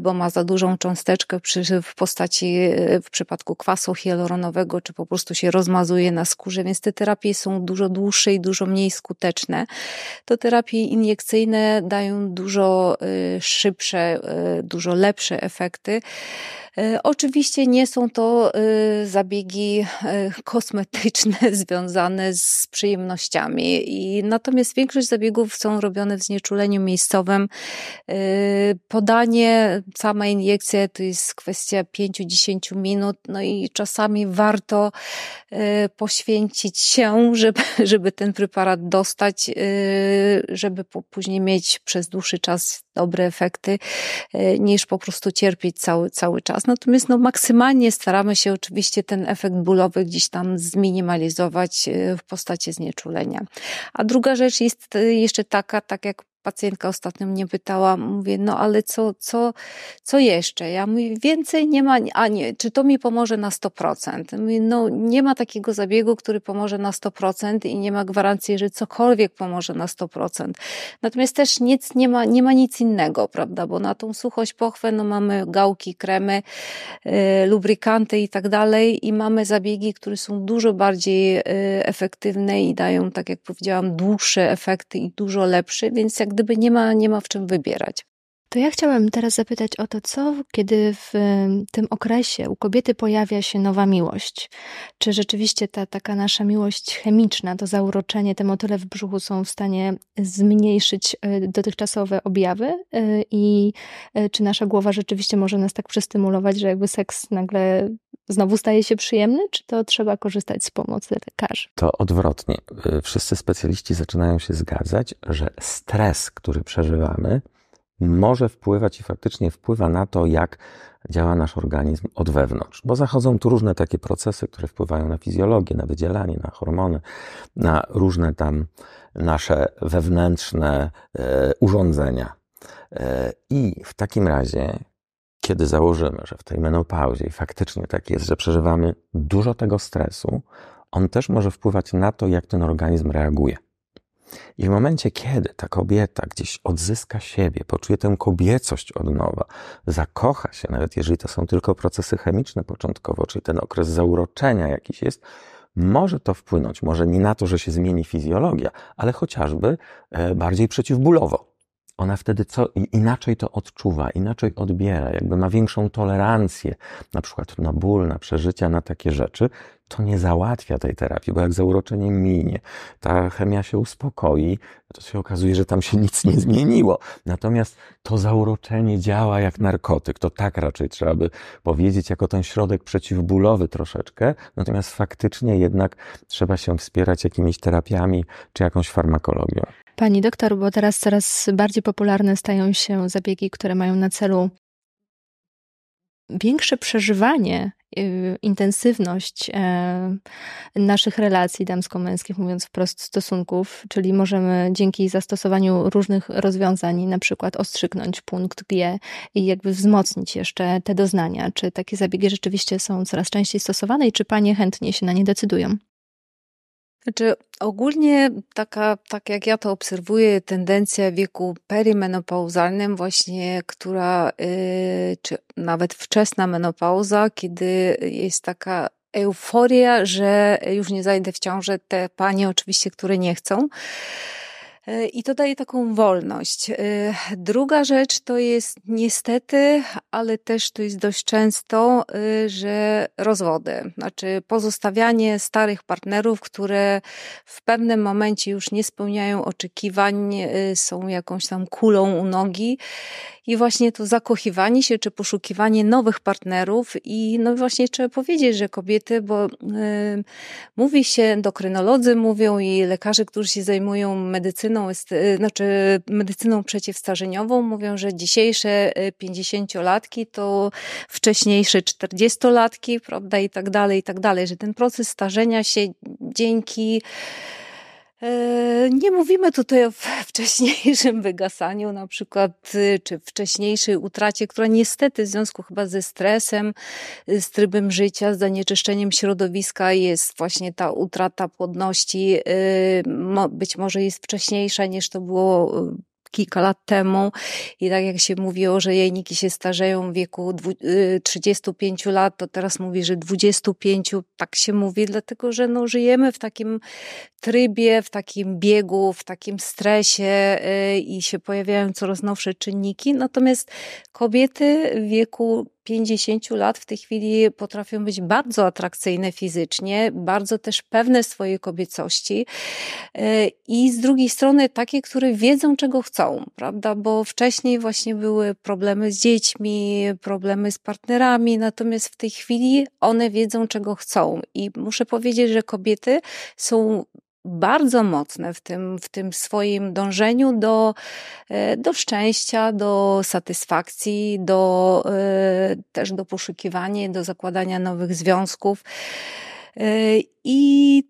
bo ma za dużą cząsteczkę przy, w postaci, w przypadku kwasu hialuronowego, czy po prostu się rozmazuje na skórze, więc te terapie są dużo dłuższe i dużo mniej skuteczne. To terapie iniekcyjne dają dużo szybsze, dużo lepsze, lepsze efekty. E, oczywiście nie są to e, zabiegi e, kosmetyczne [laughs] związane z przyjemnościami. I natomiast większość zabiegów są robione w znieczuleniu miejscowym. Podanie, sama injekcja to jest kwestia 5-10 minut, no i czasami warto poświęcić się, [laughs] żeby, żeby ten preparat dostać, żeby później mieć przez dłuższy czas dobre efekty, niż po prostu cierpieć cały, cały czas. Natomiast no, maksymalnie staramy się oczywiście ten efekt bólowy gdzieś tam zminimalizować e, w postaci znieczulenia. A druga rzecz jest e, jeszcze taka, tak jak pacjentka ostatnio mnie pytała, mówię, no ale co, co, co jeszcze? Ja mówię, więcej nie ma, a nie, czy to mi pomoże na 100%? Mówię, no nie ma takiego zabiegu, który pomoże na 100% i nie ma gwarancji, że cokolwiek pomoże na 100%. Natomiast też nic, nie ma, nie ma nic innego, prawda, bo na tą suchość pochwę, no mamy gałki, kremy, yy, lubrykanty i tak dalej i mamy zabiegi, które są dużo bardziej yy, efektywne i dają, tak jak powiedziałam, dłuższe efekty i dużo lepsze, więc jak gdyby nie ma, nie ma w czym wybierać. To ja chciałam teraz zapytać o to, co kiedy w tym okresie u kobiety pojawia się nowa miłość? Czy rzeczywiście ta taka nasza miłość chemiczna, to zauroczenie, te motyle w brzuchu są w stanie zmniejszyć e, dotychczasowe objawy? E, I e, czy nasza głowa rzeczywiście może nas tak przystymulować, że jakby seks nagle znowu staje się przyjemny, czy to trzeba korzystać z pomocy lekarzy? To odwrotnie. Wszyscy specjaliści zaczynają się zgadzać, że stres, który przeżywamy, może wpływać i faktycznie wpływa na to, jak działa nasz organizm od wewnątrz. Bo zachodzą tu różne takie procesy, które wpływają na fizjologię, na wydzielanie, na hormony, na różne tam nasze wewnętrzne e, urządzenia. E, I w takim razie, kiedy założymy, że w tej menopauzie faktycznie tak jest, że przeżywamy dużo tego stresu, on też może wpływać na to, jak ten organizm reaguje. I w momencie, kiedy ta kobieta gdzieś odzyska siebie, poczuje tę kobiecość od nowa, zakocha się, nawet jeżeli to są tylko procesy chemiczne początkowo, czyli ten okres zauroczenia jakiś jest, może to wpłynąć, może nie na to, że się zmieni fizjologia, ale chociażby e, bardziej przeciwbólowo ona wtedy co, inaczej to odczuwa, inaczej odbiera, jakby ma większą tolerancję, na przykład na ból, na przeżycia, na takie rzeczy, to nie załatwia tej terapii, bo jak zauroczenie minie, ta chemia się uspokoi, to się okazuje, że tam się nic nie zmieniło. Natomiast to zauroczenie działa jak narkotyk. To tak raczej trzeba by powiedzieć, jako ten środek przeciwbólowy troszeczkę. Natomiast faktycznie jednak trzeba się wspierać jakimiś terapiami czy jakąś farmakologią. Pani doktor, bo teraz coraz bardziej popularne stają się zabiegi, które mają na celu większe przeżywanie, y, intensywność e, naszych relacji damsko-męskich, mówiąc wprost, stosunków, czyli możemy dzięki zastosowaniu różnych rozwiązań, na przykład ostrzygnąć punkt G i jakby wzmocnić jeszcze te doznania. Czy takie zabiegi rzeczywiście są coraz częściej stosowane i czy panie chętnie się na nie decydują? Znaczy, ogólnie taka, tak jak ja to obserwuję, tendencja w wieku perimenopauzalnym właśnie, która, yy, czy nawet wczesna menopauza, kiedy jest taka euforia, że już nie zajdę w ciążę, te panie oczywiście, które nie chcą, I to daje taką wolność. E, druga rzecz to jest niestety, ale też to jest dość często, e, że rozwody, znaczy pozostawianie starych partnerów, które w pewnym momencie już nie spełniają oczekiwań, są jakąś tam kulą u nogi. I właśnie to zakochiwanie się czy poszukiwanie nowych partnerów. I no właśnie trzeba powiedzieć, że kobiety, bo y, mówi się, endokrynolodzy mówią i lekarze, którzy się zajmują medycyną, y, znaczy medycyną przeciwstarzeniową, mówią, że dzisiejsze 50-latki y, to wcześniejsze 40-latki, prawda, i tak dalej, i tak dalej, że ten proces starzenia się dzięki nie mówimy tutaj o wcześniejszym wygasaniu, na przykład, y, czy wcześniejszej utracie, która niestety w związku chyba ze stresem, y, z trybem życia, z zanieczyszczeniem środowiska jest właśnie ta utrata płodności, y, być może jest wcześniejsza niż to było kilka lat temu. I tak jak się mówiło, że jajniki się starzeją w wieku 35 y, lat, to teraz mówi, że 25, tak się mówi, dlatego że no, żyjemy w takim trybie, w takim biegu, w takim stresie y, i się pojawiają coraz nowsze czynniki, natomiast kobiety w wieku 50 lat w tej chwili potrafią być bardzo atrakcyjne fizycznie, bardzo też pewne swojej kobiecości e, i z drugiej strony takie, które wiedzą, czego chcą, prawda? Bo wcześniej właśnie były problemy z dziećmi, problemy z partnerami, natomiast w tej chwili one wiedzą, czego chcą. I muszę powiedzieć, że kobiety są bardzo mocne w tym, w tym swoim dążeniu do, e, do szczęścia, do satysfakcji, do, e, też do poszukiwania, do zakładania nowych związków. E, I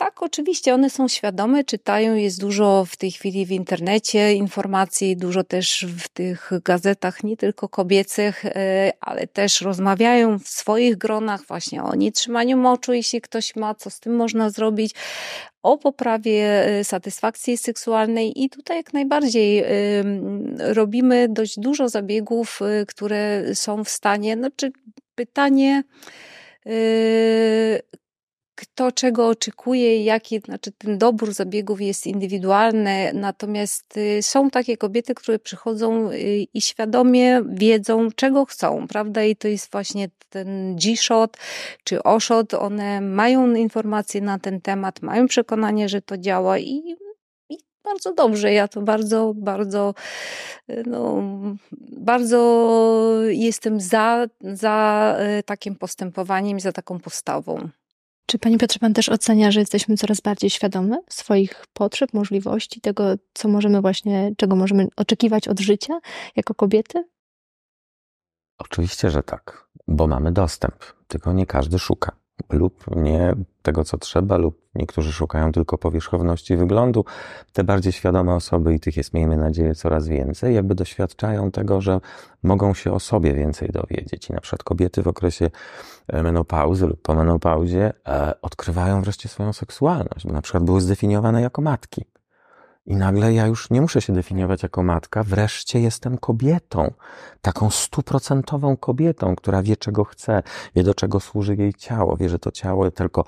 tak, oczywiście, one są świadome, czytają, jest dużo w tej chwili w internecie informacji, dużo też w tych gazetach, nie tylko kobiecych, e, ale też rozmawiają w swoich gronach właśnie o nietrzymaniu moczu, jeśli ktoś ma, co z tym można zrobić, o poprawie e, satysfakcji seksualnej i tutaj jak najbardziej robimy dość dużo zabiegów, e, które są w stanie, znaczy pytanie, kto czego oczekuje, jaki, znaczy ten dobór zabiegów jest indywidualny, natomiast y, są takie kobiety, które przychodzą y, i świadomie wiedzą, czego chcą, prawda? I to jest właśnie ten G-shot czy O-shot, one mają informacje na ten temat, mają przekonanie, że to działa i bardzo dobrze. Ja to bardzo, bardzo, y, no, bardzo jestem za, za takim postępowaniem, za taką postawą. Czy Panie Piotrze, Pan też ocenia, że jesteśmy coraz bardziej świadome swoich potrzeb, możliwości, tego, co możemy właśnie, czego możemy oczekiwać od życia jako kobiety? Oczywiście, że tak, bo mamy dostęp, tylko nie każdy szuka lub nie tego, co trzeba, lub niektórzy szukają tylko powierzchowności wyglądu. Te bardziej świadome osoby, i tych jest, miejmy nadzieję, coraz więcej, jakby doświadczają tego, że mogą się o sobie więcej dowiedzieć. I na przykład kobiety w okresie e, menopauzy lub po menopauzie e, odkrywają wreszcie swoją seksualność, bo na przykład były zdefiniowane jako matki. I nagle ja już nie muszę się definiować jako matka, wreszcie jestem kobietą, taką stuprocentową kobietą, która wie, czego chce, wie, do czego służy jej ciało, wie, że to ciało tylko,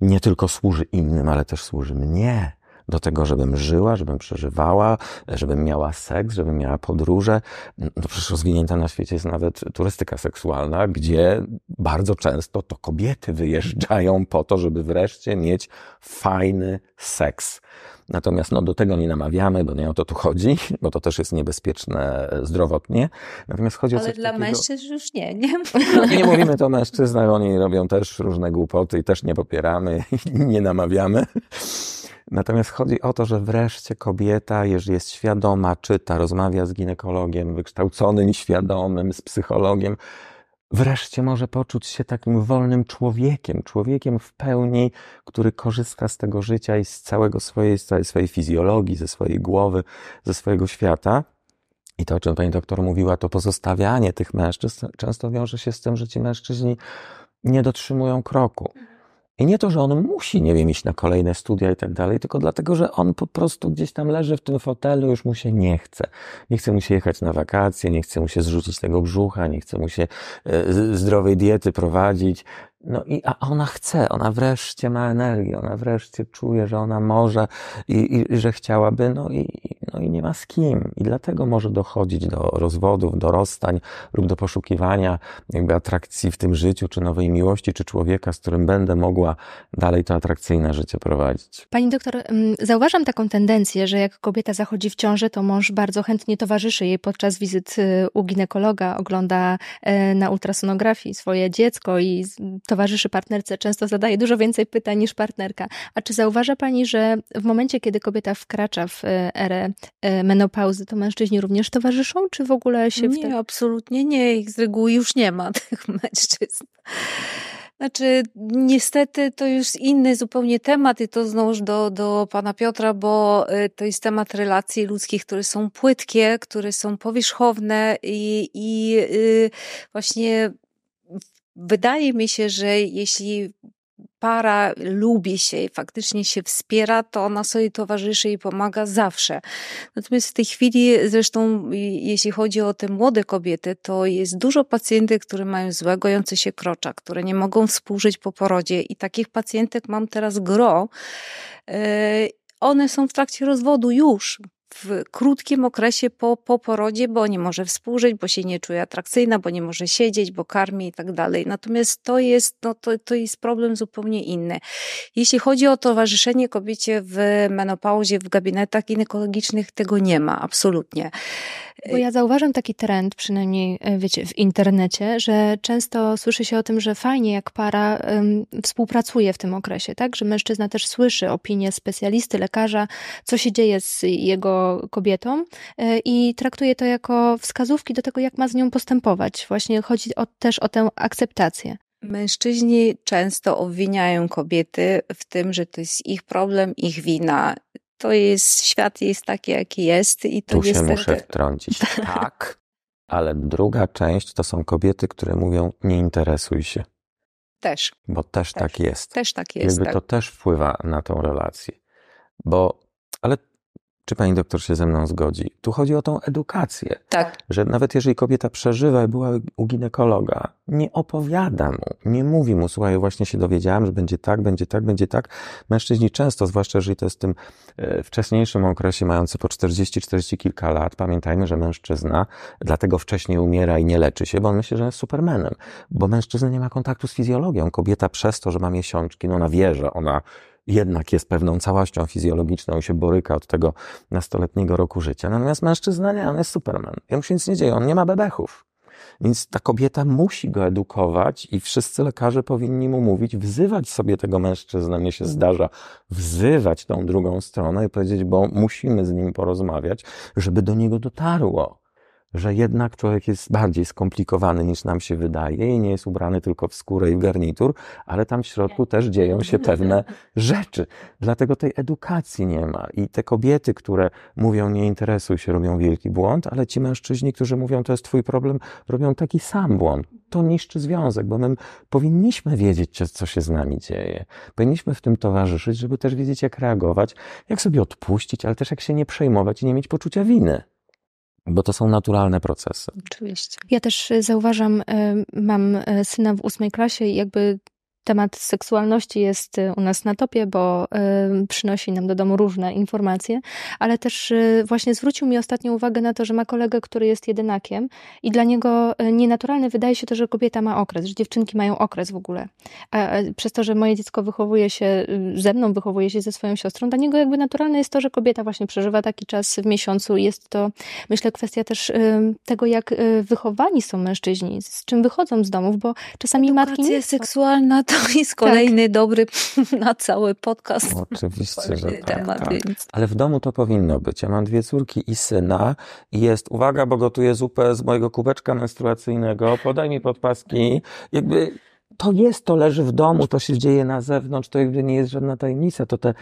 nie tylko służy innym, ale też służy mnie. Do tego, żebym żyła, żebym przeżywała, żebym miała seks, żebym miała podróże. No przecież rozwinięta na świecie jest nawet turystyka seksualna, gdzie bardzo często to kobiety wyjeżdżają po to, żeby wreszcie mieć fajny seks. Natomiast no, do tego nie namawiamy, bo nie o to tu chodzi, bo to też jest niebezpieczne zdrowotnie. Natomiast chodzi Ale o coś dla takiego... mężczyzn już nie, nie? No, nie mówimy to mężczyznach, oni robią też różne głupoty i też nie popieramy i nie namawiamy. Natomiast chodzi o to, że wreszcie kobieta, jeżeli jest świadoma, czyta, rozmawia z ginekologiem, wykształconym, świadomym, z psychologiem, wreszcie może poczuć się takim wolnym człowiekiem, człowiekiem w pełni, który korzysta z tego życia i z całego swojej, z całej swojej fizjologii, ze swojej głowy, ze swojego świata. I to, o czym pani doktor mówiła, to pozostawianie tych mężczyzn często wiąże się z tym, że ci mężczyźni nie dotrzymują kroku. I nie to, że on musi, nie wiem, iść na kolejne studia i tak dalej, tylko dlatego, że on po prostu gdzieś tam leży w tym fotelu, już mu się nie chce. Nie chce mu się jechać na wakacje, nie chce mu się zrzucić tego brzucha, nie chce mu się e, zdrowej diety prowadzić. No i, a ona chce, ona wreszcie ma energię, ona wreszcie czuje, że ona może i, i że chciałaby, no i, no i nie ma z kim. I dlatego może dochodzić do rozwodów, do rozstań lub do poszukiwania jakby atrakcji w tym życiu, czy nowej miłości, czy człowieka, z którym będę mogła dalej to atrakcyjne życie prowadzić. Pani doktor, mm, zauważam taką tendencję, że jak kobieta zachodzi w ciążę, to mąż bardzo chętnie towarzyszy jej podczas wizyt y, u ginekologa, ogląda e, na ultrasonografii swoje dziecko i towarzyszy partnerce, często zadaje dużo więcej pytań niż partnerka. A czy zauważa Pani, że w momencie, kiedy kobieta wkracza w e, erę menopauzy, to mężczyźni również towarzyszą, czy w ogóle się... Nie, te... absolutnie nie. Ich z reguły już nie ma [laughs] tych mężczyzn. Znaczy, niestety to już inny zupełnie temat i to znowuż do, do pana Piotra, bo e, to jest temat relacji ludzkich, które są płytkie, które są powierzchowne i, i y, właśnie wydaje mi się, że jeśli para lubi się i faktycznie się wspiera, to ona sobie towarzyszy i pomaga zawsze. Natomiast w tej chwili, zresztą jeśli chodzi o te młode kobiety, to jest dużo pacjentek, które mają złe gojące się krocza, które nie mogą współżyć po porodzie i takich pacjentek mam teraz gro. E, one są w trakcie rozwodu już, w krótkim okresie po, po porodzie, bo nie może współżyć, bo się nie czuje atrakcyjna, bo nie może siedzieć, bo karmi i tak dalej. Natomiast to jest, no to, to jest problem zupełnie inny. Jeśli chodzi o towarzyszenie kobiecie w menopauzie, w gabinetach ginekologicznych, tego nie ma, absolutnie. Bo ja zauważam taki trend, przynajmniej e, wiecie, w internecie, że często słyszy się o tym, że fajnie jak para współpracuje w tym okresie, tak? Że mężczyzna też słyszy opinię specjalisty, lekarza, co się dzieje z jego kobietą e, i traktuje to jako wskazówki do tego, jak ma z nią postępować. Właśnie chodzi o, też o tę akceptację. Mężczyźni często obwiniają kobiety w tym, że to jest ich problem, ich wina to jest, świat jest taki, jaki jest i to tu niestety... się muszę wtrącić. [laughs] Tak, ale druga część to są kobiety, które mówią nie interesuj się. Też. Bo też, też. tak jest. Też tak jest. Jakby tak. to też wpływa na tą relację. Bo, czy pani doktor się ze mną zgodzi? Tu chodzi o tą edukację. Tak. Że nawet jeżeli kobieta przeżywa i była u ginekologa, nie opowiada mu, nie mówi mu, słuchaj, właśnie się dowiedziałam, że będzie tak, będzie tak, będzie tak. Mężczyźni często, zwłaszcza jeżeli to jest w tym e, wcześniejszym okresie, mający po 40-40 kilka lat, pamiętajmy, że mężczyzna dlatego wcześniej umiera i nie leczy się, bo on myśli, że jest supermenem. Bo mężczyzna nie ma kontaktu z fizjologią. Kobieta przez to, że ma miesiączki, no ona wie, że ona jednak jest pewną całością fizjologiczną i się boryka od tego nastoletniego roku życia. Natomiast mężczyzna nie, on jest superman. Jemu się nic nie dzieje, on nie ma bebechów. Więc ta kobieta musi go edukować i wszyscy lekarze powinni mu mówić, wzywać sobie tego mężczyznę. Mnie się zdarza wzywać tą drugą stronę i powiedzieć, bo musimy z nim porozmawiać, żeby do niego dotarło że jednak człowiek jest bardziej skomplikowany niż nam się wydaje i nie jest ubrany tylko w skórę i w garnitur, ale tam w środku też dzieją się pewne [laughs] rzeczy. Dlatego tej edukacji nie ma. I te kobiety, które mówią nie interesuj się, robią wielki błąd, ale ci mężczyźni, którzy mówią to jest twój problem, robią taki sam błąd. To niszczy związek, bo my powinniśmy wiedzieć, co się z nami dzieje. Powinniśmy w tym towarzyszyć, żeby też wiedzieć, jak reagować, jak sobie odpuścić, ale też jak się nie przejmować i nie mieć poczucia winy bo to są naturalne procesy. Oczywiście. Ja też y, zauważam, y, mam y, syna w ósmej klasie i jakby temat seksualności jest y, u nas na topie, bo y, przynosi nam do domu różne informacje, ale też y, właśnie zwrócił mi ostatnio uwagę na to, że ma kolegę, który jest jedynakiem i dla niego nienaturalne wydaje się to, że kobieta ma okres, że dziewczynki mają okres w ogóle. A przez to, że moje dziecko wychowuje się ze mną, wychowuje się ze swoją siostrą, dla niego jakby naturalne jest to, że kobieta właśnie przeżywa taki czas w miesiącu. Jest to, myślę, kwestia też tego, jak wychowani są mężczyźni, z czym wychodzą z domów, bo czasami Edukacja matki nie seksualna to [laughs] to jest kolejny tak. dobry [laughs] na cały podcast. Oczywiście, że tak, temat, tak. Więc... Ale w domu to powinno być. Ja mam dwie córki i syna i jest, uwaga, bo gotuję zupę z mojego kubeczka menstruacyjnego, podaj mi podpaski. Jakby to jest, to leży w domu, to się dzieje na zewnątrz, to jakby nie jest żadna tajemnica. To te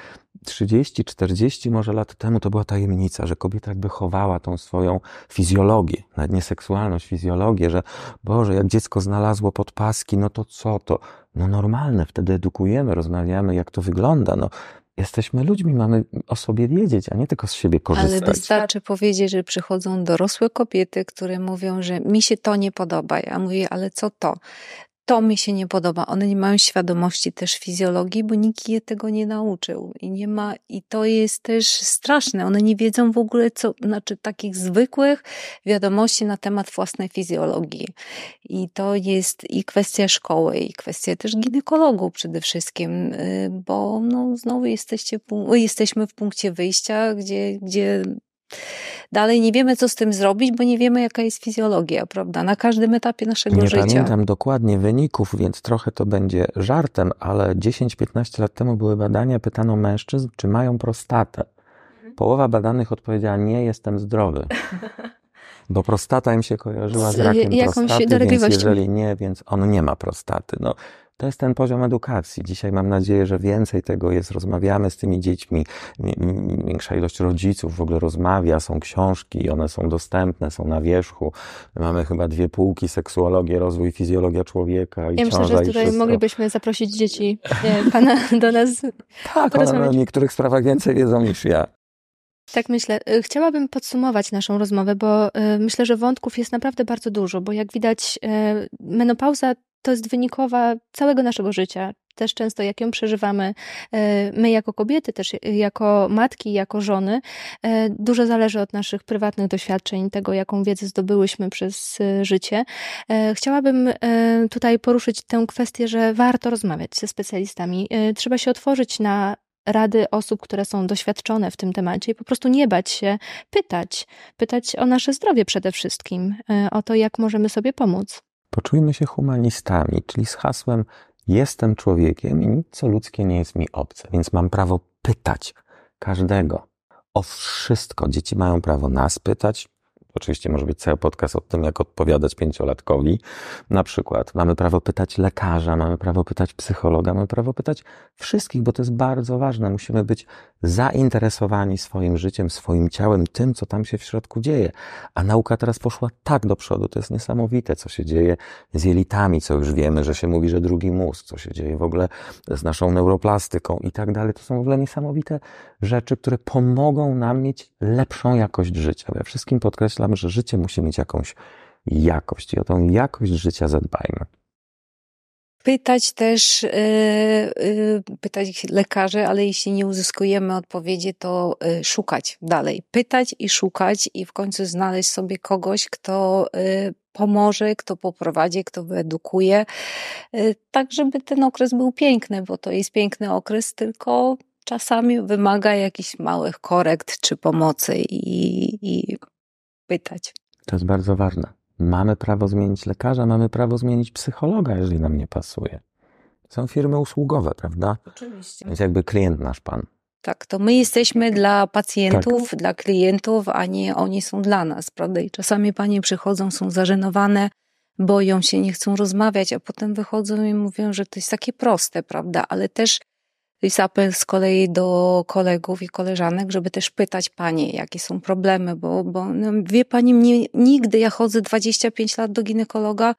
30, 40 może lat temu to była tajemnica, że kobieta jakby chowała tą swoją fizjologię, nawet nie seksualność, fizjologię, że Boże, jak dziecko znalazło podpaski, no to co to? No normalne, wtedy edukujemy, rozmawiamy, jak to wygląda. No, jesteśmy ludźmi, mamy o sobie wiedzieć, a nie tylko z siebie korzystać. Ale wystarczy powiedzieć, że przychodzą dorosłe kobiety, które mówią, że mi się to nie podoba. Ja mówię, ale co to? To mi się nie podoba. One nie mają świadomości też fizjologii, bo nikt je tego nie nauczył i nie ma, i to jest też straszne. One nie wiedzą w ogóle, co, znaczy takich zwykłych wiadomości na temat własnej fizjologii. I to jest i kwestia szkoły, i kwestia też ginekologów przede wszystkim, y, bo no, znowu jesteście, jesteśmy w punkcie wyjścia, gdzie, gdzie Dalej nie wiemy, co z tym zrobić, bo nie wiemy, jaka jest fizjologia, prawda? Na każdym etapie naszego nie życia. Nie pamiętam dokładnie wyników, więc trochę to będzie żartem, ale 10-15 lat temu były badania, pytano mężczyzn, czy mają prostatę. Mhm. Połowa badanych odpowiedziała, nie jestem zdrowy. [laughs] Bo prostata im się kojarzyła z rakiem prostaty, więc jeżeli nie, więc on nie ma prostaty. No, to jest ten poziom edukacji. Dzisiaj mam nadzieję, że więcej tego jest. Rozmawiamy z tymi dziećmi. Większa ilość rodziców w ogóle rozmawia. Są książki, one są dostępne, są na wierzchu. Mamy chyba dwie półki, seksuologię, rozwój, fizjologia człowieka i Ja myślę, że tutaj moglibyśmy zaprosić dzieci nie, pana [laughs] do nas. Tak, one o niektórych sprawach więcej wiedzą niż ja. Tak myślę. Y, chciałabym podsumować naszą rozmowę, bo y, myślę, że wątków jest naprawdę bardzo dużo, bo jak widać, y, menopauza to jest wynikowa całego naszego życia. Też często, jak ją przeżywamy, e, my jako kobiety, też jako matki, jako żony, e, dużo zależy od naszych prywatnych doświadczeń, tego, jaką wiedzę zdobyłyśmy przez e, życie. Chciałabym tutaj poruszyć tę kwestię, że warto rozmawiać ze specjalistami. Trzeba się otworzyć na rady osób, które są doświadczone w tym temacie i po prostu nie bać się pytać. Pytać o nasze zdrowie przede wszystkim, o to, jak możemy sobie pomóc. Poczujmy się humanistami, czyli z hasłem jestem człowiekiem i nic co ludzkie nie jest mi obce, więc mam prawo pytać każdego o wszystko. Dzieci mają prawo nas pytać, Oczywiście może być cały podcast o tym, jak odpowiadać pięciolatkowi. Na przykład mamy prawo pytać lekarza, mamy prawo pytać psychologa, mamy prawo pytać wszystkich, bo to jest bardzo ważne. Musimy być zainteresowani swoim życiem, swoim ciałem, tym, co tam się w środku dzieje. A nauka teraz poszła tak do przodu. To jest niesamowite, co się dzieje z jelitami, co już wiemy, że się mówi, że drugi mózg, co się dzieje w ogóle z naszą neuroplastyką i tak dalej. To są w ogóle niesamowite rzeczy, które pomogą nam mieć lepszą jakość życia. Ja wszystkim podkreślam, że życie musi mieć jakąś jakość i o tą jakość życia zadbajmy. Pytać też, yy, yy, pytać lekarzy, ale jeśli nie uzyskujemy odpowiedzi, to yy, szukać dalej. Pytać i szukać i w końcu znaleźć sobie kogoś, kto pomoże, kto poprowadzi, kto wyedukuje, tak żeby ten okres był piękny, bo to jest piękny okres, tylko czasami wymaga jakichś małych korekt czy pomocy i, i pytać. To jest bardzo ważne. Mamy prawo zmienić lekarza, mamy prawo zmienić psychologa, jeżeli nam nie pasuje. Są firmy usługowe, prawda? Oczywiście. Więc jakby klient nasz pan. Tak, to my jesteśmy dla pacjentów, tak. dla klientów, a nie oni są dla nas, prawda? I czasami panie przychodzą, są zażenowane, boją się, nie chcą rozmawiać, a potem wychodzą i mówią, że to jest takie proste, prawda? Ale też jest apel z kolei do kolegów i koleżanek, żeby też pytać panie, jakie są problemy, bo, bo no, wie pani, mnie nigdy, ja chodzę 25 lat do ginekologa,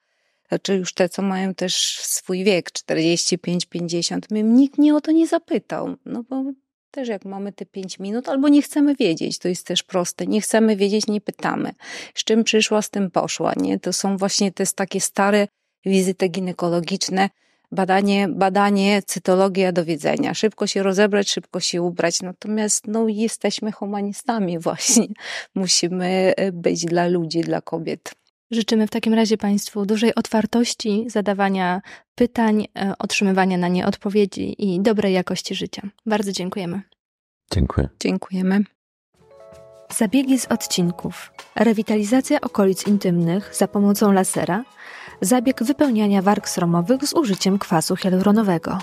czy już te, co mają też swój wiek, 45, 50, mnie nikt mnie o to nie zapytał, no bo też jak mamy te 5 minut, albo nie chcemy wiedzieć, to jest też proste, nie chcemy wiedzieć, nie pytamy. Z czym przyszła, z tym poszła, nie? To są właśnie te takie stare wizyty ginekologiczne, badanie, badanie, cytologia do widzenia. Szybko się rozebrać, szybko się ubrać. Natomiast no, jesteśmy humanistami [laughs] właśnie. Musimy e, być dla ludzi, dla kobiet. Życzymy w takim razie Państwu dużej otwartości, zadawania pytań, e, otrzymywania na nie odpowiedzi i dobrej jakości życia. Bardzo dziękujemy. Dziękuję. Dziękujemy. Zabiegi z odcinków. Rewitalizacja okolic intymnych za pomocą lasera. Zabieg wypełniania warg sromowych z użyciem kwasu hialuronowego.